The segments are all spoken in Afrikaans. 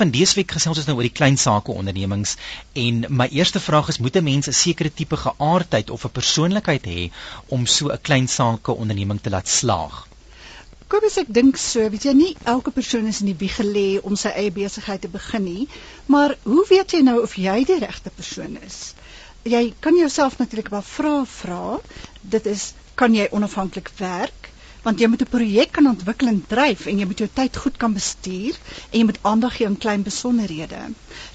Van dese week gesels ons nou oor die klein sake ondernemings en my eerste vraag is moet 'n mens 'n sekere tipe geaardheid of 'n persoonlikheid hê om so 'n klein sake onderneming te laat slaag? Kobus ek dink so, weet jy nie elke persoon is in die wieg gelê om sy eie besigheid te begin nie, maar hoe weet jy nou of jy die regte persoon is? Jy kan jouself natuurlik wel vra vra. Dit is kan jy onafhanklik werk? Want jy moet 'n projek kan ontwikkel en dryf en jy moet jou tyd goed kan bestuur en jy moet aandag gee aan klein besonderhede.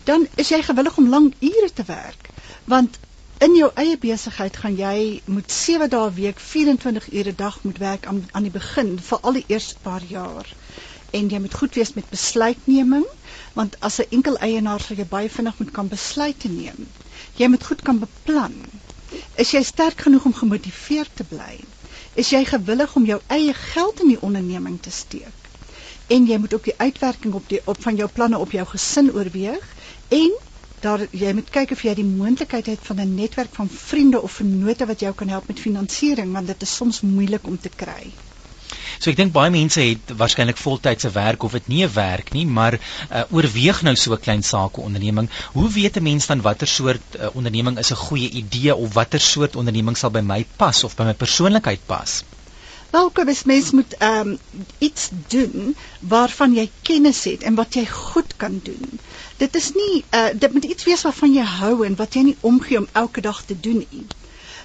Dan is jy gewillig om lang ure te werk want in jou eie besigheid gaan jy moet 7 dae week 24 ure 'n dag moet werk aan aan die begin vir al die eerste paar jaar. En jy moet goed wees met besluitneming want as 'n enkel eienaar sal jy baie vinnig moet kan besluite neem. Jy moet goed kan beplan. Is jy sterk genoeg om gemotiveerd te bly? Is jy gewillig om jou eie geld in die onderneming te steek. En jy moet ook die uitwerking op die op van jou planne op jou gesin oorweeg en daar jy moet kyk of jy die moontlikheid het van 'n netwerk van vriende of vennote wat jou kan help met finansiering want dit is soms moeilik om te kry. So ek dink baie mense het waarskynlik voltydse werk of dit nie 'n werk nie, maar uh, oorweeg nou so 'n klein sake onderneming. Hoe weet 'n mens dan watter soort uh, onderneming is 'n goeie idee of watter soort onderneming sal by my pas of by my persoonlikheid pas? Welke bes mens moet um, iets doen waarvan jy kennis het en wat jy goed kan doen. Dit is nie uh, dit moet iets wees waarvan jy hou en wat jy nie omgee om elke dag te doen nie.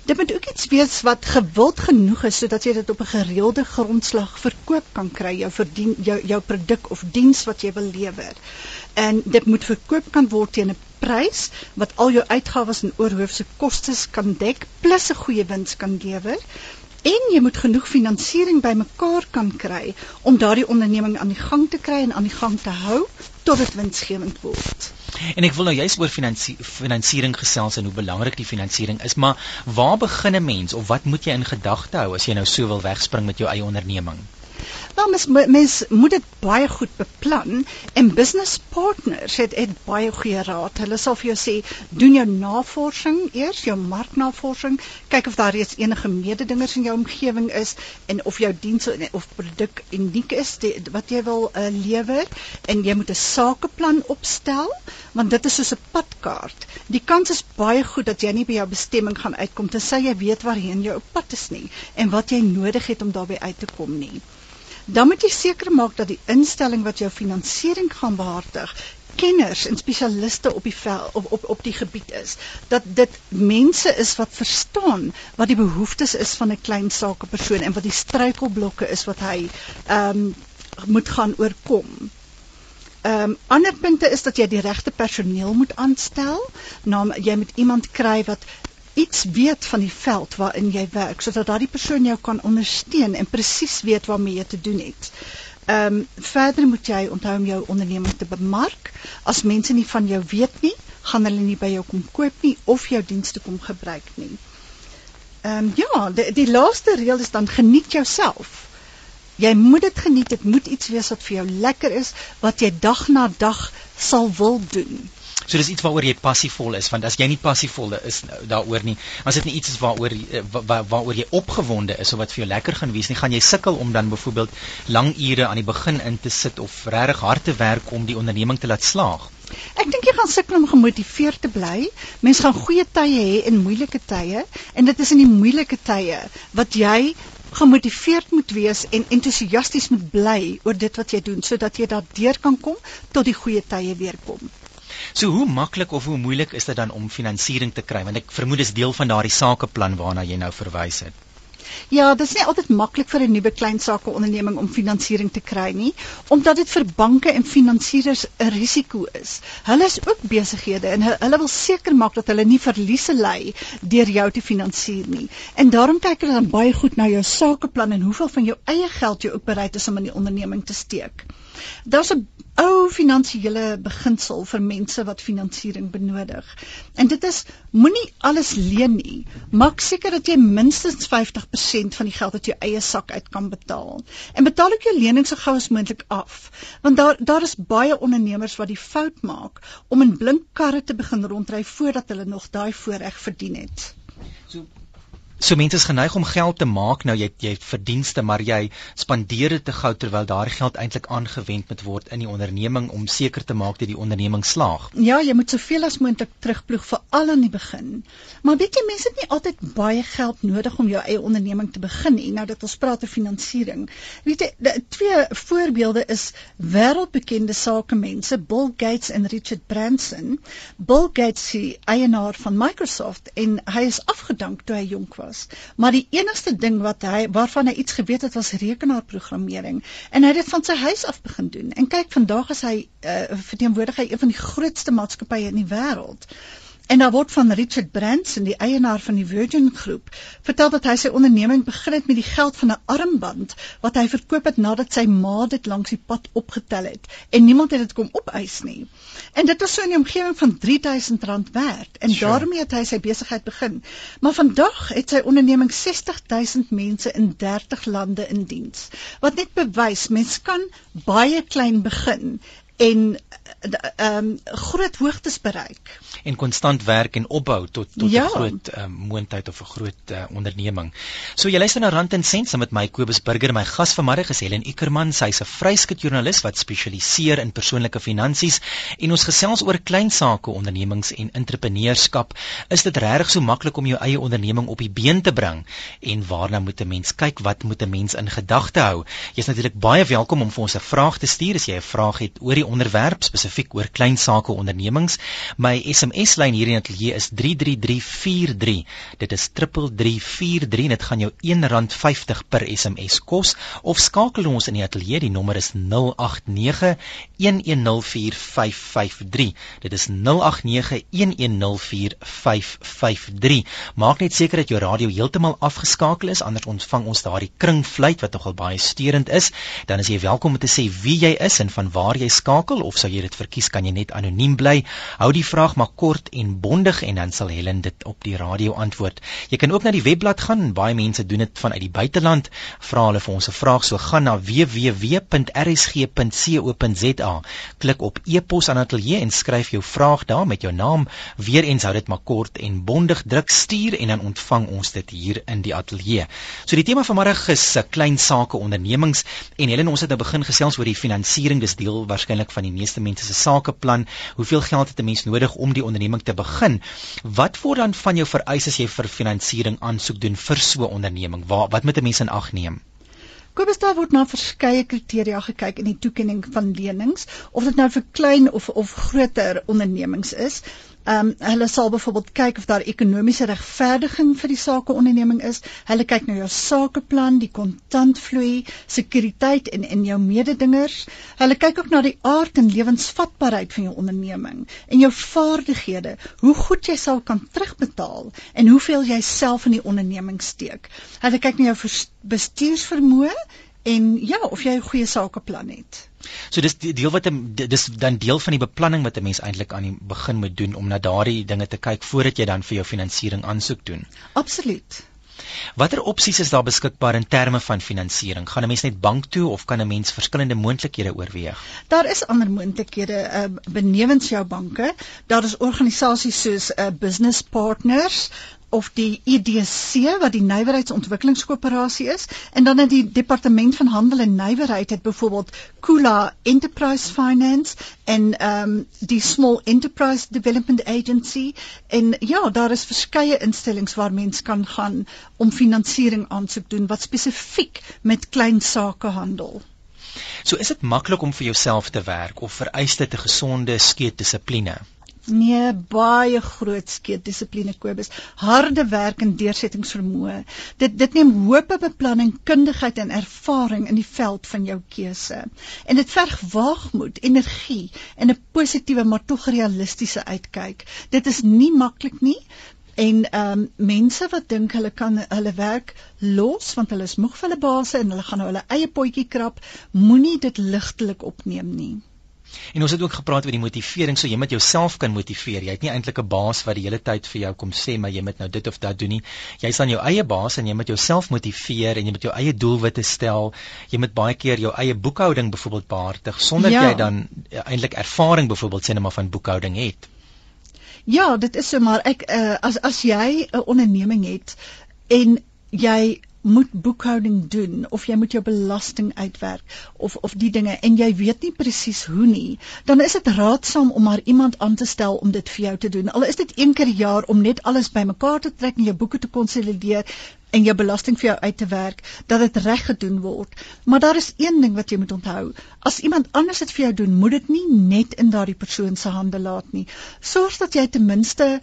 Dit moet ook iets wees wat gewild genoeg is sodat jy dit op 'n gereelde grondslag verkoop kan kry jou verdien jou jou produk of diens wat jy wil lewer. En dit moet verkoop kan word teen 'n prys wat al jou uitgawes en oorhoofse kostes kan dek plus 'n goeie wins kan lewer. En jy moet genoeg finansiering bymekaar kan kry om daardie onderneming aan die gang te kry en aan die gang te hou tot dit winsgewend word. En ek wil nou juist oor finansie, finansiering gesels en hoe belangrik die finansiering is, maar waar begin 'n mens of wat moet jy in gedagte hou as jy nou so wil wegspring met jou eie onderneming? Nou mens mens moet dit baie goed beplan en business partners het het baie goeie raad. Hulle sal vir jou sê doen jou navorsing eers, jou marknavorsing, kyk of daar reeds enige mededingers in jou omgewing is en of jou diens of produk uniek is die, wat jy wil uh, lewer en jy moet 'n sakeplan opstel want dit is soos 'n padkaart. Die kans is baie goed dat jy nie by jou bestemming gaan uitkom tensy jy weet waarheen jy op pad is nie en wat jy nodig het om daarby uit te kom nie dan moet jy seker maak dat die instelling wat jou finansiering gaan behartig kenners en spesialiste op die vel op op op die gebied is dat dit mense is wat verstaan wat die behoeftes is van 'n klein sakepersoon en wat die struikelblokke is wat hy ehm um, moet gaan oorkom. Ehm um, ander punte is dat jy die regte personeel moet aanstel. Nou jy moet iemand kry wat iets weet van die veld waarin jy werk sodat daardie persoon jou kan ondersteun en presies weet waarmee jy te doen het. Ehm um, verder moet jy onthou om jou onderneming te bemark. As mense nie van jou weet nie, gaan hulle nie by jou kom koop nie of jou dienste kom gebruik nie. Ehm um, ja, die, die laaste reël is dan geniet jouself. Jy moet dit geniet. Dit moet iets wees wat vir jou lekker is, wat jy dag na dag sal wil doen. So dis iets waaroor jy passievol is want as jy nie passievol is nou, daaroor nie, as dit nie iets is waaroor eh, waar, waaroor jy opgewonde is of wat vir jou lekker gaan wees nie, gaan jy sukkel om dan byvoorbeeld lang ure aan die begin in te sit of regtig hard te werk om die onderneming te laat slaag. Ek dink jy gaan sukkel om gemotiveerd te bly. Mense gaan goeie tye hê en moeilike tye en dit is in die moeilike tye wat jy gemotiveerd moet wees en entoesiasties moet bly oor dit wat jy doen sodat jy daardeur kan kom tot die goeie tye weer kom. So hoe maklik of hoe moeilik is dit dan om finansiering te kry? Want ek vermoed dis deel van daardie sakeplan waarna jy nou verwys het. Ja, dit is nie altyd maklik vir 'n nuwe klein sake onderneming om finansiering te kry nie, omdat dit vir banke en finansiëerders 'n risiko is. Hulle is ook besighede en hulle wil seker maak dat hulle nie verliese ly deur jou te finansier nie. En daarom kyk hulle dan baie goed na jou sakeplan en hoeveel van jou eie geld jy ook bereid is om in die onderneming te steek. Daar's 'n ou finansiële beginsel vir mense wat finansiering benodig. En dit is moenie alles leen nie. Maak seker dat jy minstens 50% van die geld uit jou eie sak uit kan betaal. En betaal ook jou lening so gou as moontlik af, want daar daar is baie ondernemers wat die fout maak om in blink karre te begin rondry voordat hulle nog daai voorreg verdien het. So mense is geneig om geld te maak nou jy jy verdienste maar jy spandeer dit te gou terwyl daardie geld eintlik aangewend moet word in die onderneming om seker te maak dat die onderneming slaag. Ja, jy moet soveel as moontlik terugploeg veral aan die begin. Maar weet jy mense het nie altyd baie geld nodig om jou eie onderneming te begin nie. Nou dat ons praat oor finansiering. Weet jy, twee voorbeelde is wêreldbekende sakemense, Bill Gates en Richard Branson. Bill Gates, die eienaar van Microsoft en hy is afgedank toe hy jonk was. Maar die enigste ding wat hy waarvan hy iets geweet het was rekenaarprogrammering en hy het dit van sy huis af begin doen. En kyk, vandag is hy uh, verteenwoordig hy een van die grootste maatskappye in die wêreld. En daar word van Richard Branson, die eienaar van die Virgin Groep, vertel dat hy sy onderneming begin het met die geld van 'n armband wat hy verkoop het nadat sy ma dit langs die pad opgetel het en niemand het dit kom opeis nie. En dit was so in die omgewing van R3000 werd en sure. daarmee het hy sy besigheid begin. Maar vandag het sy onderneming 60000 mense in 30 lande in diens. Wat net bewys mens kan baie klein begin en ehm um, groot hoogtes bereik en konstant werk en opbou tot tot 'n ja. groot uh, moondheid of 'n groot uh, onderneming. So jy luister na Rand en Sent saam met my Kobus Burger, my gas vanmiddag is Helen Ikerman. Sy's 'n vryskut joernalis wat spesialiseer in persoonlike finansies en ons gesels oor klein sake, ondernemings en entrepreneurskap. Is dit regtig so maklik om jou eie onderneming op die been te bring en waarna moet 'n mens kyk? Wat moet 'n mens in gedagte hou? Jy's natuurlik baie welkom om vir ons 'n vraag te stuur as jy 'n vraag het oor die onderwerp spesifiek oor klein sake ondernemings. My SMS SMS-lyn hier in ateljee is 33343. Dit is 3343 en dit gaan jou R1.50 per SMS kos of skakel ons in die ateljee. Die nommer is 089 1104553. Dit is 089 1104553. Maak net seker dat jou radio heeltemal afgeskakel is anders ontvang ons daardie kringfluit wat nogal baie steurend is. Dan is jy welkom om te sê wie jy is en van waar jy skakel of sou jy dit verkies kan jy net anoniem bly. Hou die vraag maar kort en bondig en dan sal Helen dit op die radio antwoord. Jy kan ook na die webblad gaan. Baie mense doen dit vanuit die buiteland. Vra hulle vir ons 'n vraag, so gaan na www.rsg.co.za. Klik op e-pos aan ateljee en skryf jou vraag daar met jou naam. Weereens hou dit maar kort en bondig. Druk stuur en dan ontvang ons dit hier in die ateljee. So die tema vanmiddag is se klein sake ondernemings en Helen ons het nou begin gesels oor die finansiering. Dis deel waarskynlik van die meeste mense se sakeplan. Hoeveel geld het 'n mens nodig om die onderneming te begin. Wat word dan van jou vereis as jy vir finansiering aansoek doen vir so 'n onderneming? Wat wat moet 'n mens in ag neem? Kobus daar word na verskeie kriteria gekyk in die toekenning van lenings, of dit nou vir klein of of groter ondernemings is. Ehm um, hulle sal byvoorbeeld kyk of daar ekonomiese regverdiging vir die sakeonderneming is. Hulle kyk na jou sakeplan, die kontantvloei, sekuriteit en in jou mededingers. Hulle kyk ook na die aard en lewensvatbaarheid van jou onderneming en jou vaardighede, hoe goed jy sal kan terugbetaal en hoeveel jy self in die onderneming steek. Hulle kyk na jou bestuursvermoë en ja, of jy 'n goeie sakeplan het. So dis deel wat dis dan deel van die beplanning wat 'n mens eintlik aan die begin moet doen om na daardie dinge te kyk voordat jy dan vir jou finansiering aansoek doen. Absoluut. Watter opsies is daar beskikbaar in terme van finansiering? Gaan 'n mens net bank toe of kan 'n mens verskillende moontlikhede oorweeg? Daar is ander moontlikhede uh, benewens jou banke. Daar is organisasies soos uh, Business Partners of die EDC wat die Nywerheidsontwikkelingskoöperasie is en dan in die departement van handel en nywerheid het byvoorbeeld Kula Enterprise Finance en ehm um, die Small Enterprise Development Agency en ja daar is verskeie instellings waar mens kan gaan om finansiering aansoek doen wat spesifiek met klein sake handel. So is dit maklik om vir jouself te werk of vereis dit 'n gesonde skeet dissipline? Nee, baie groot skeet dissipline Kobus. Harde werk en deursettingsvermoë. Dit dit neem hoop op beplanning, kundigheid en ervaring in die veld van jou keuse. En dit verg waagmoed, energie en 'n positiewe maar tog realistiese uitkyk. Dit is nie maklik nie. En ehm um, mense wat dink hulle kan hulle werk los want hulle is moeg vir hulle baase en hulle gaan nou hulle eie potjie krap, moenie dit ligtelik opneem nie. En ons het ook gepraat oor die motivering, so jy moet jouself kan motiveer. Jy het nie eintlik 'n baas wat die hele tyd vir jou kom sê maar jy moet nou dit of dat doen nie. Jy's dan jou eie baas en jy moet jouself motiveer en jy moet jou eie doelwitte stel. Jy moet baie keer jou eie boekhouding byvoorbeeld behartig sonder ja. jy dan ja, eintlik ervaring byvoorbeeld sê net maar van boekhouding het. Ja, dit is so maar ek uh, as as jy 'n onderneming het en jy moet boekhouding doen of jy moet jou belasting uitwerk of of die dinge en jy weet nie presies hoe nie, dan is dit raadsaam om maar iemand aan te stel om dit vir jou te doen. Al is dit een keer 'n jaar om net alles bymekaar te trek en jou boeke te konsolideer en jou belasting vir jou uit te werk dat dit reg gedoen word. Maar daar is een ding wat jy moet onthou. As iemand anders dit vir jou doen, moet dit nie net in daardie persoon se hande laat nie. Sorg dat jy ten minste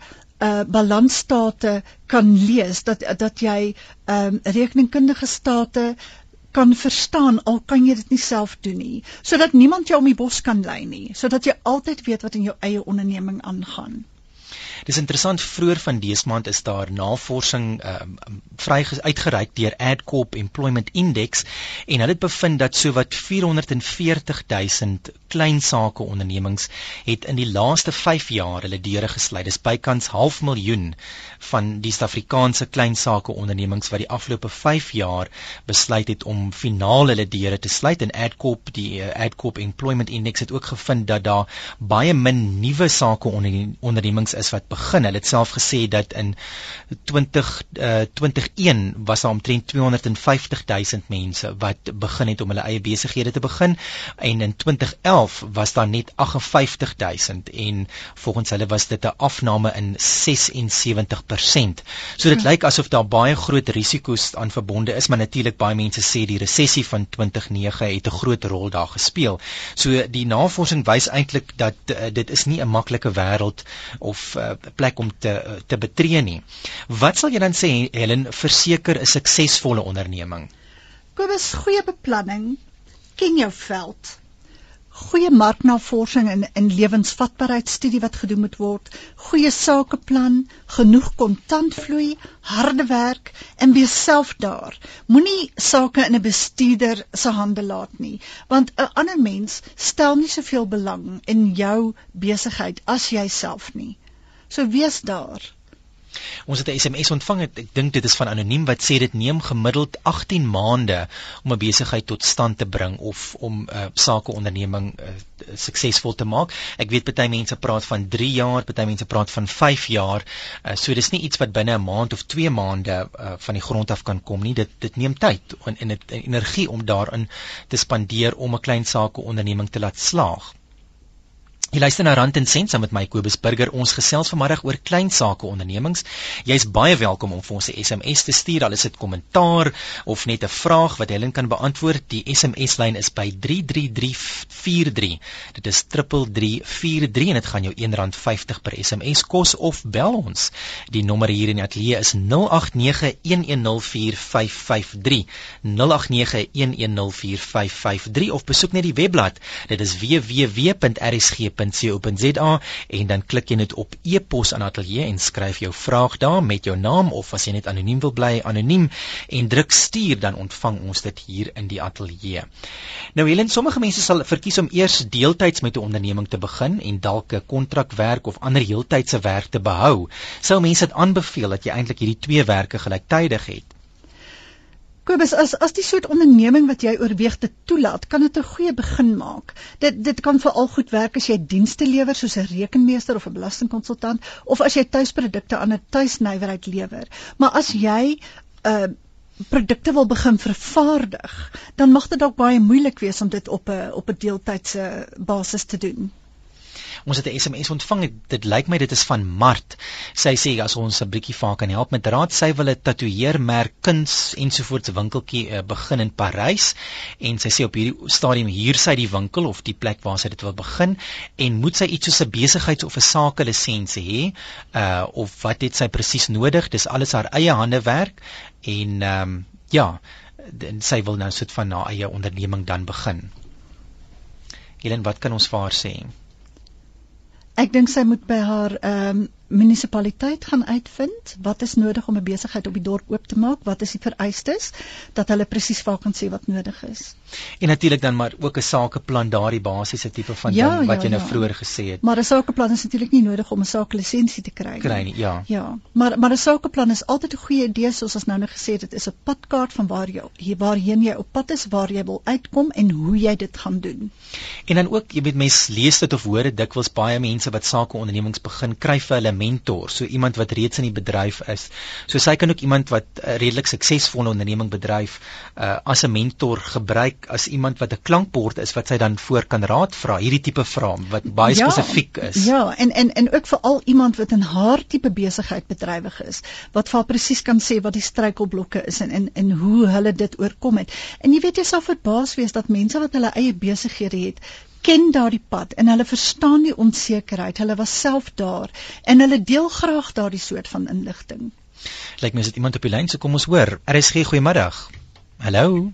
uh balansstate kan lees dat dat jy ehm um, rekeningkundige state kan verstaan al kan jy dit nie self doen nie sodat niemand jou om die bos kan lei nie sodat jy altyd weet wat in jou eie onderneming aangaan Dis interessant vroeër van dese maand is daar navorsing ehm um, vry uitgereik deur Adcorp Employment Index en hulle het bevind dat sowat 440 000 klein sake ondernemings het in die laaste 5 jaar hulle deure gesluit. Dis bykans half miljoen van die Suid-Afrikaanse klein sake ondernemings wat die afgelope 5 jaar besluit het om finaal hulle deure te sluit en Adcorp die uh, Adcorp Employment Index het ook gevind dat daar baie min nuwe sake ondernemings is wat begin. Hulle het self gesê dat in 20 uh, 2021 was daar omtrent 250 000 mense wat begin het om hulle eie besighede te begin en in 2011 was daar net 58 000 en volgens hulle was dit 'n afname in 76%. So dit hm. lyk asof daar baie groot risiko's aan verbonde is, maar natuurlik baie mense sê die resessie van 2009 het 'n groot rol daar gespeel. So die navorsing wys eintlik dat uh, dit is nie 'n maklike wêreld of uh, plek om te te betree nie. Wat sal jy dan sê Helen verseker 'n suksesvolle onderneming? Kobus goeie beplanning, ken jou veld goeie marknavorsing en in lewensvatbaarheidstudie wat gedoen moet word, goeie sakeplan, genoeg kontantvloei, harde werk en wees self daar. Moenie sake in 'n bestuurder se hande laat nie, want 'n ander mens stel nie soveel belang in jou besigheid as jouself nie. So wees daar. Ons het 'n SMS ontvang. Ek dink dit is van anoniem wat sê dit neem gemiddeld 18 maande om 'n besigheid tot stand te bring of om 'n uh, sakeonderneming uh, suksesvol te maak. Ek weet baie mense praat van 3 jaar, baie mense praat van 5 jaar. Uh, so dis nie iets wat binne 'n maand of 2 maande uh, van die grond af kan kom nie. Dit dit neem tyd en en dit energie om daarin te spandeer om 'n klein sakeonderneming te laat slaag. Jy luister na Rand en Sent saam met my Kobus Burger. Ons gesels vanmiddag oor klein sake ondernemings. Jy's baie welkom om vir ons 'n SMS te stuur. Al is dit kommentaar of net 'n vraag wat Helen kan beantwoord. Die SMS-lyn is by 33343. Dit is 3343 en dit gaan jou R1.50 per SMS kos of bel ons. Die nommer hier in die ateljee is 0891104553. 0891104553 of besoek net die webblad. Dit is www.rsg rsg.co.za en dan klik jy net op e-pos aan ateljee en skryf jou vraag daar met jou naam of as jy net anoniem wil bly anoniem en druk stuur dan ontvang ons dit hier in die ateljee. Nou Helen, sommige mense sal verkies om eers deeltyds met 'n onderneming te begin en dalk 'n kontrakwerk of ander heeltydse werk te behou. Sou mense dit aanbeveel dat jy eintlik hierdie twee werke gelyktydig het? Kobus, as as die soort onderneming wat jy oorweeg te toelaat, kan dit 'n goeie begin maak. Dit dit kan veral goed werk as jy dienste lewer soos 'n rekenmeester of 'n belastingkonsultant of as jy tuisprodukte aan 'n tuisnywerheid lewer. Maar as jy 'n uh, produkte wil begin vervaardig, dan mag dit dalk baie moeilik wees om dit op 'n op 'n deeltydse basis te doen. Ons het 'n SMS ontvang. Dit lyk my dit is van Mart. Sy sê as ons 'n bietjie vir haar kan help met raad, sy wil 'n tatoeëermerk kuns ensovoorts winkeltjie uh, begin in Parys en sy sê op hierdie stadium huur sy die winkel of die plek waar sy dit wil begin en moet sy iets soos 'n besigheids of 'n sake lisensie hê uh of wat het sy presies nodig? Dis alles haar eie hande werk en ehm um, ja, sy wil nou soet van haar eie onderneming dan begin. Helen, wat kan ons vir haar sê? Ek dink sy moet by haar ehm um, munisipaliteit gaan uitvind wat is nodig om 'n besigheid op die dorp oop te maak, wat is die vereistes dat hulle presies vir kan sê wat nodig is. En natuurlik dan maar ook 'n sakeplan daardie basiese tipe van ja, ding wat ja, jy nou ja. vroeër gesê het. Maar 'n sakeplan is natuurlik nie nodig om 'n sakelisensie te kry nie. Kry nie, ja. Ja, maar maar 'n sakeplan is altyd 'n goeie idee soos ons nou net gesê het, dit is 'n padkaart van waar jy hier waarheen jy op pad is, waar jy wil uitkom en hoe jy dit gaan doen. En dan ook, jy weet mense lees dit of hoor dit dikwels baie mense wat sakeondernemings begin kry vir hulle mentor, so iemand wat reeds in die bedryf is. So sy kan ook iemand wat 'n redelik suksesvolle onderneming bedryf uh, as 'n mentor gebruik as iemand wat 'n klankbord is wat sy dan voor kan raad vra, hierdie tipe vrae wat baie ja, spesifiek is. Ja, en en en ook vir al iemand wat in haar tipe besigheid bedrywig is, wat vir presies kan sê wat die struikelblokke is en en en hoe hulle dit oorkom het. En jy weet jy sal verbaas wees dat mense wat hulle eie besighede het, ken daardie pad en hulle verstaan die onsekerheid. Hulle was self daar en hulle deel graag daardie soort van inligting. Lyk my is dit iemand op die lyn, so kom ons hoor. RSG goeiemiddag. Hallo.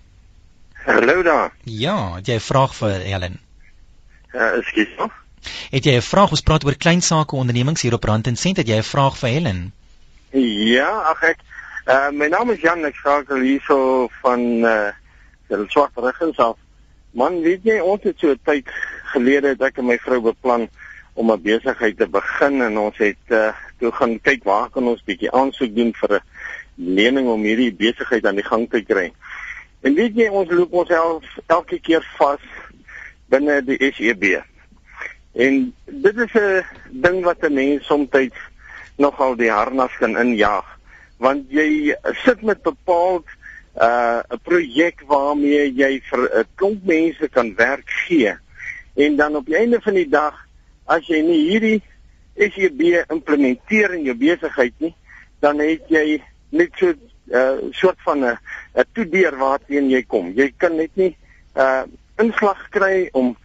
Hallo daar. Ja, het jy 'n vraag vir Helen? Ja, uh, ekskuus. Het jy 'n vraag? Ons praat oor klein sake ondernemings hier op Rand en Sent. Het jy 'n vraag vir Helen? Ja, ag ek. Uh, my naam is Jan, ek skakel hierso van uh die swart regens af. Man, weet jy, ons het so 'n tyd gelede dat ek en my vrou beplan om 'n besigheid te begin en ons het uh toe gaan kyk waar kan ons bietjie aansoek doen vir 'n lening om hierdie besigheid aan die gang te kry. En weet jy, ons loop ons self elke keer vas binne die SEB. En dit is 'n ding wat 'n mens soms nogal die harnas kan injaag want jy sit met bepaald 'n uh, projek waarmee jy vir 'n klomp mense kan werk gee. En dan op die einde van die dag as jy nie hierdie SEB implementeer in jou besigheid nie, dan het jy net so 'n uh, soort van 'n 'n toedeur waarteen jy kom. Jy kan net nie 'n uh, inslag kry om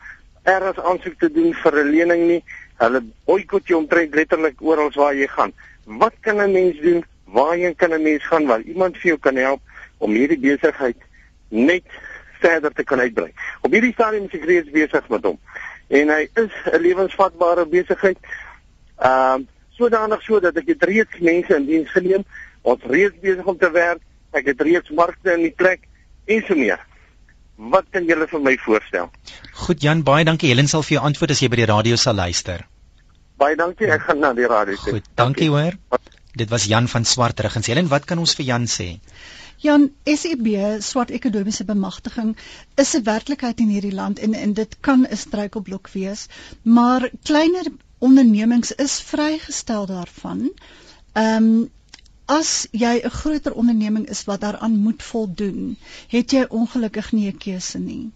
eers aansoek te doen vir 'n lening nie. Hulle boikot jou omtrent letterlik oral waar jy gaan. Wat kan 'n mens doen? Waarheen kan 'n mens gaan waar iemand vir jou kan help om hierdie besigheid net verder te kan uitbrei. Op hierdie stadium is ek reeds besig met hom. En hy is 'n lewensvatbare besigheid. Ehm uh, sodanig sodat ek het reeds mense in diens geneem. Ons reeds besig om te werk. Ek het reeds markte in die plek en so meer. Wat kan julle vir my voorstel? Goed Jan, baie dankie. Helen sal vir jou antwoord as jy by die radio sal luister. Baie dankie. Ek gaan na die radio toe. Goed, dankie hoor. Dit was Jan van Swartrug en Helen, wat kan ons vir Jan sê? Jan SEB swart ekonomiese bemagtiging is 'n werklikheid in hierdie land en en dit kan 'n struikelblok wees, maar kleiner ondernemings is vrygestel daarvan. Ehm um, as jy 'n groter onderneming is wat daaraan moet voldoen, het jy ongelukkig nie 'n keuse nie.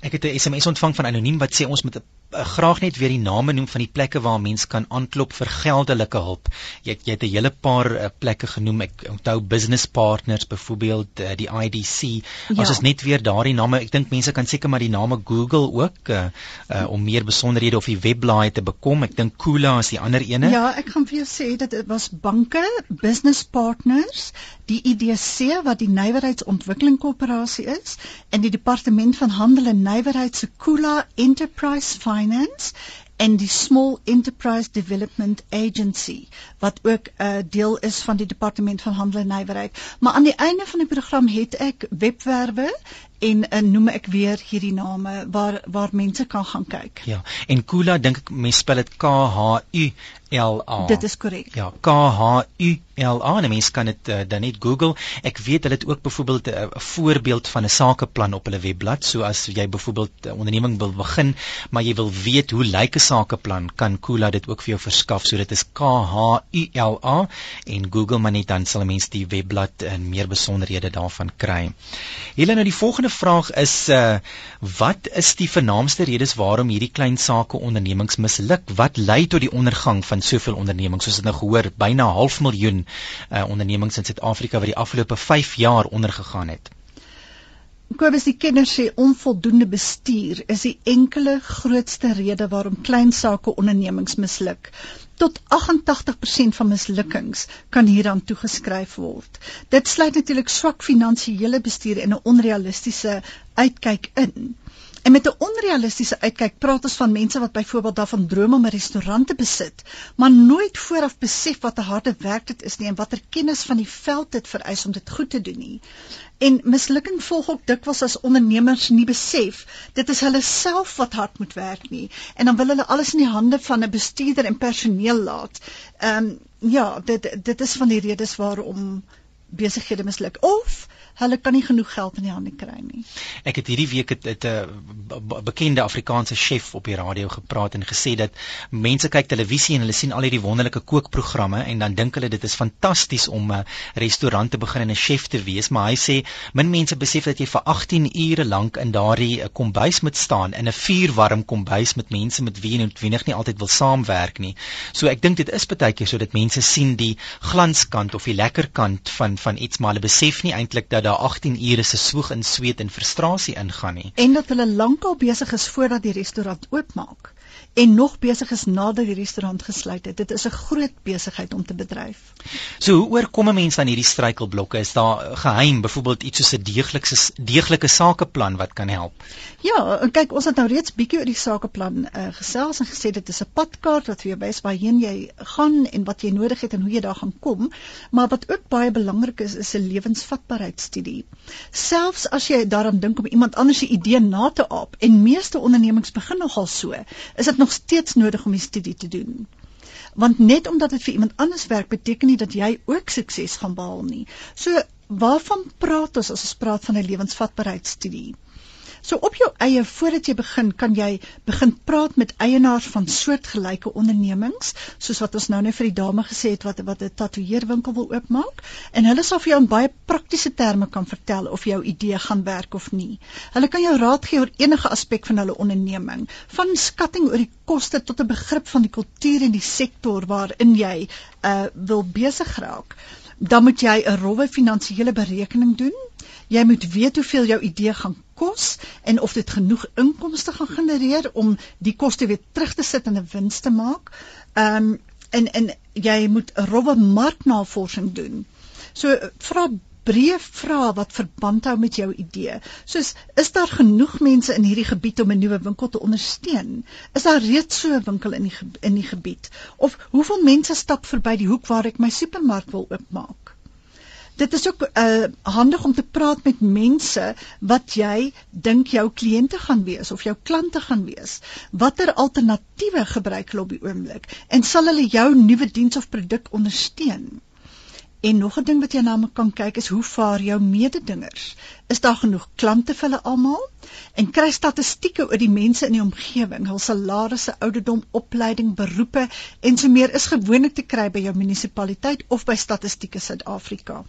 Ek het 'n SMS ontvang van anoniem wat sê ons moet 'n uh, graag net weer die name noem van die plekke waar mense kan aanklop vir geldelike hulp. Jy het, jy het 'n hele paar uh, plekke genoem. Ek onthou business partners byvoorbeeld uh, die IDC. Ja. As ons net weer daardie name, ek dink mense kan seker maar die name Google ook uh, uh, om meer besonderhede of die webblaai te bekom. Ek dink Kula is die ander ene. Ja, ek gaan vir jou sê dat dit was banke, business partners, die IDC wat die Nywerheidsontwikkeling Koöperasie is en die departement van handel en nywerheid se Kula Enterprise Fund Finance en die Small Enterprise Development Agency wat ook 'n uh, deel is van die Departement van Handel en Nywerheid. Maar aan die einde van die program het ek webwerwe en uh, noem ek weer hierdie name waar waar mense kan gaan kyk. Ja. En Kula dink ek mense spel dit K H U L A. Dit is korrek. Ja, K H U L A. En mense kan dit uh, dan net Google. Ek weet hulle het ook byvoorbeeld eh, 'n uh, voorbeeld van 'n sakeplan op hulle webblad. So as jy byvoorbeeld 'n uh, onderneming wil begin, maar jy wil weet hoe lyk 'n sakeplan, kan Kula dit ook vir jou verskaf. So dit is K H U L A en Google maar net dan sal mense die webblad en meer besonderhede daarvan kry. Hulle nou die volgende vraag is uh wat is die vernaamste redes waarom hierdie klein sake ondernemings misluk? Wat lei tot die ondergang van van soveel ondernemings soos dit nou gehoor byna half miljoen uh, ondernemings in Suid-Afrika wat die afgelope 5 jaar ondergegaan het. Kobus die kinders sê onvoldoende bestuur is die enkele grootste rede waarom klein sake ondernemings misluk. Tot 88% van mislukkings kan hieraan toegeskryf word. Dit sluit natuurlik swak finansiële bestuur en 'n onrealistiese uitkyk in. En met 'n onrealistiese uitkyk praat ons van mense wat byvoorbeeld daarvan droom om 'n restaurant te besit, maar nooit vooraf besef wat 'n harde werk dit is nie en watter kennis van die veld dit vereis om dit goed te doen nie. En mislukking volg ook dikwels as ondernemers nie besef dit is hulle self wat hard moet werk nie en dan wil hulle alles in die hande van 'n bestuurder en personeel laat. Ehm um, ja, dit dit is van die redes waarom besighede misluk of hulle kan nie genoeg geld in die hande kry nie. Ek het hierdie week het 'n bekende Afrikaanse chef op die radio gepraat en gesê dat mense kyk televisie en hulle sien al hierdie wonderlike kookprogramme en dan dink hulle dit is fantasties om 'n restaurant te begin en 'n chef te wees, maar hy sê min mense besef dat jy vir 18 ure lank in daardie eh, kombuis moet staan in 'n vuurwarm kombuis met mense met wie jy noodwendig nie altyd wil saamwerk nie. So ek dink dit is baie keer sodat mense sien die glanskant of die lekker kant van van iets maar hulle besef nie eintlik dat daar 18 ure se swoeg en sweet en frustrasie ingaan nie. En dat hulle lankal besig is voordat die restaurant oopmaak en nog besig is nadat die restaurant gesluit het. Dit is 'n groot besigheid om te bedryf. So hoe oorkom 'n mens aan hierdie struikelblokke? Is daar geheim, byvoorbeeld iets soos 'n deeglike deeglike sakeplan wat kan help? Ja, kyk, ons het nou reeds bietjie oor die sakeplan uh, gesels en gesê dit is 'n padkaart wat vir jou wys waarheen jy gaan en wat jy nodig het en hoe jy daar gaan kom, maar wat ook baie belangrik is, is 'n lewensvatbaarheidstudie. Selfs as jy daaraan dink om iemand anders se idee na te aap en meeste ondernemings begin nogal so, is dit nog steeds nodig om die studie te doen. Want net omdat dit vir iemand anders werk, beteken nie dat jy ook sukses gaan behaal nie. So waarvan praat ons as ons praat van 'n lewensvatbaarheidstudie? So op jou eie voordat jy begin, kan jy begin praat met eienaars van soortgelyke ondernemings, soos wat ons nou net vir die dame gesê het wat wat 'n tatoeëerwinkel wil oopmaak, en hulle sal vir jou in baie praktiese terme kan vertel of jou idee gaan werk of nie. Hulle kan jou raad gee oor enige aspek van hulle onderneming, van skatting oor die koste tot 'n begrip van die kultuur en die sektor waarin jy uh wil besig raak. Dan moet jy 'n rowwe finansiële berekening doen. Jy moet weet hoeveel jou idee gaan kos en of dit genoeg inkomste gaan genereer om die koste weer terug te sit en 'n wins te maak. Ehm um, en en jy moet 'n rowwe marknavorsing doen. So vra breë vrae wat verband hou met jou idee. Soos is daar genoeg mense in hierdie gebied om 'n nuwe winkel te ondersteun? Is daar reeds so 'n winkel in die in die gebied? Of hoeveel mense stap verby die hoek waar ek my supermark wil oopmaak? Dit is ook uh handig om te praat met mense wat jy dink jou kliënte gaan wees of jou klante gaan wees. Watter alternatiewe gebruik hulle op die oomblik en sal hulle jou nuwe diens of produk ondersteun? En nog 'n ding wat jy na me kan kyk is hoe vaar jou mededingers? Is daar genoeg klante vir hulle almal? En kry statistieke oor die mense in die omgewing, hul salarisse, ouderdom, opleiding, beroepe en so meer is gewoonlik te kry by jou munisipaliteit of by Statistieke Suid-Afrika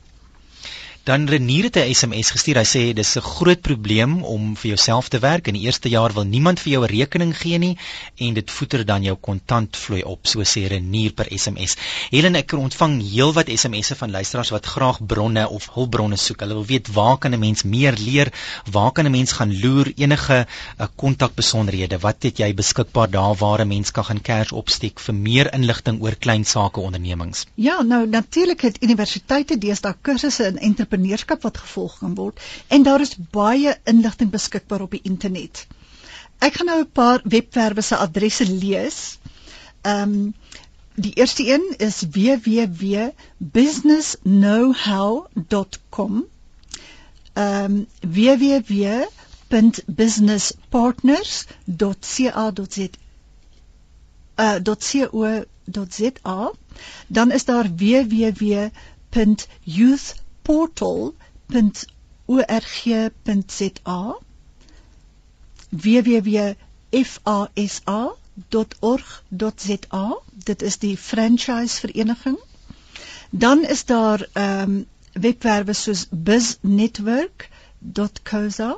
dan Renier het 'n SMS gestuur. Hy sê dis 'n groot probleem om vir jouself te werk. In die eerste jaar wil niemand vir jou 'n rekening gee nie en dit voeter dan jou kontantvloei op, so sê Renier per SMS. Helen ek ontvang heelwat SMS'e van luisteraars wat graag bronne of hulpbronne soek. Hulle wil weet waar kan 'n mens meer leer? Waar kan 'n mens gaan loer enige eh, kontakbesonderhede? Wat het jy beskikbaar daar waar 'n mens kan gaan kers opsteek vir meer inligting oor klein sake ondernemings? Ja, nou natuurlik het universiteite deesdae kursusse in entrepreneurskap wat gevolg kan word en daar is baie inligting beskikbaar op die internet. Ek gaan nou 'n paar webwerwe se adresse lees. Ehm um, die eerste een is www.businessknowhow.com. Ehm um, www.businesspartners.ca.za uh, .co.za dan is daar www.youth portal.org.za www.fasa.org.za dit is die franchise vereniging dan is daar ehm um, webwerwe soos biznetwork.co.za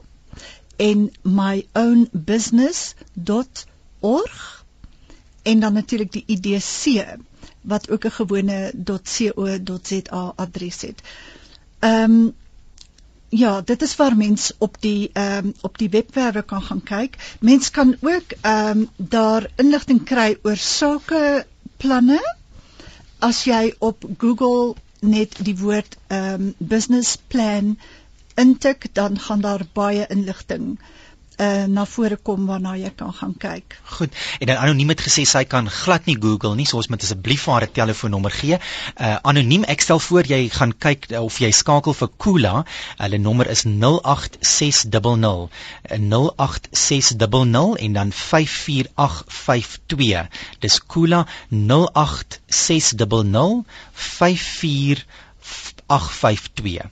en myownbusiness.org en dan natuurlik die IDC wat ook 'n gewone .co.za adres het. Ehm um, ja, dit is waar mens op die ehm um, op die webwerwe kan gaan kyk. Mens kan ook ehm um, daar inligting kry oor sake planne as jy op Google net die woord ehm um, business plan intik, dan gaan daar baie inligting uh, na vore kom waarna jy kan gaan kyk. Goed. En dan anoniem het gesê sy kan glad nie Google nie, so ons moet asseblief haar telefoonnommer gee. Uh anoniem, ek stel voor jy gaan kyk of jy skakel vir Kula. Hulle nommer is 08600 08600 en dan 54852. Dis Kula 08600 548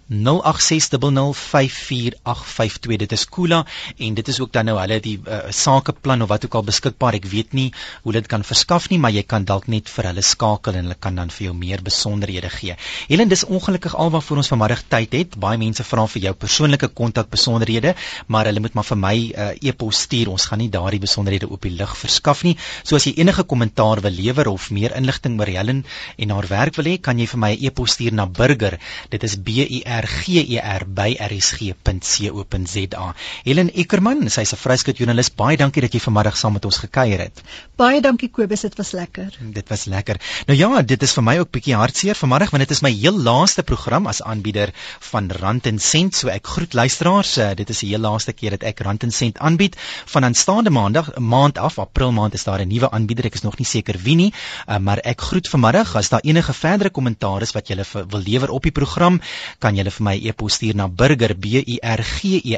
Dit is Kula en dit is ook dan nou hulle die uh, sakeplan of wat ook al beskikbaar. Ek weet nie hoe dit kan verskaf nie, maar jy kan dalk net vir hulle skakel en hulle kan dan vir jou meer besonderhede gee. Helen, dis ongelukkig alwaar ons vanmiddag tyd het. Baie mense vra vir jou persoonlike kontak besonderhede, maar hulle moet maar vir my uh, e-pos stuur. Ons gaan nie daardie besonderhede op die lig verskaf nie. So as jy enige kommentaar wil lewer of meer inligting oor Helen en haar werk wil hê, kan jy vir my 'n e-pos stuur na burger. Dit is B U R G E R by rsg.co.za. Helen Eckermann, sy's 'n vryskut joernalis. Baie dankie dat jy vanmiddag saam met ons gekuier het. Baie dankie Kobus, dit was lekker. Dit was lekker. Nou ja, dit is vir my ook bietjie hartseer vanmiddag want dit is my heel laaste program as aanbieder van Rand en Sent. So ek groet luisteraars. Uh, dit is die heel laaste keer dat ek Rand en Sent aanbied. Van aanstaande maandag, maand af, April maand is daar 'n nuwe aanbieder. Ek is nog nie seker wie nie, uh, maar ek groet vanmiddag. As daar enige verdere kommentaar is wat jy wil lewer op die program, kan jy vir my e-pos stuur na burger b u r g e.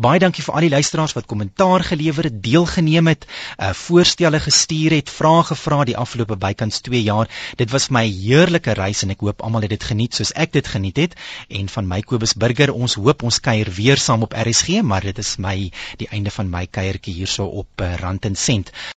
Baie dankie vir al die luisteraars wat kommentaar gelewer het, deelgeneem het, uh, voorstelle gestuur het, vrae gevra die afgelope bykans 2 jaar. Dit was my heerlike reis en ek hoop almal het dit geniet soos ek dit geniet het. En van my Kobus Burger, ons hoop ons kuier weer saam op RSG, maar dit is my die einde van my kuiertjie hierso op uh, Rand en Sent.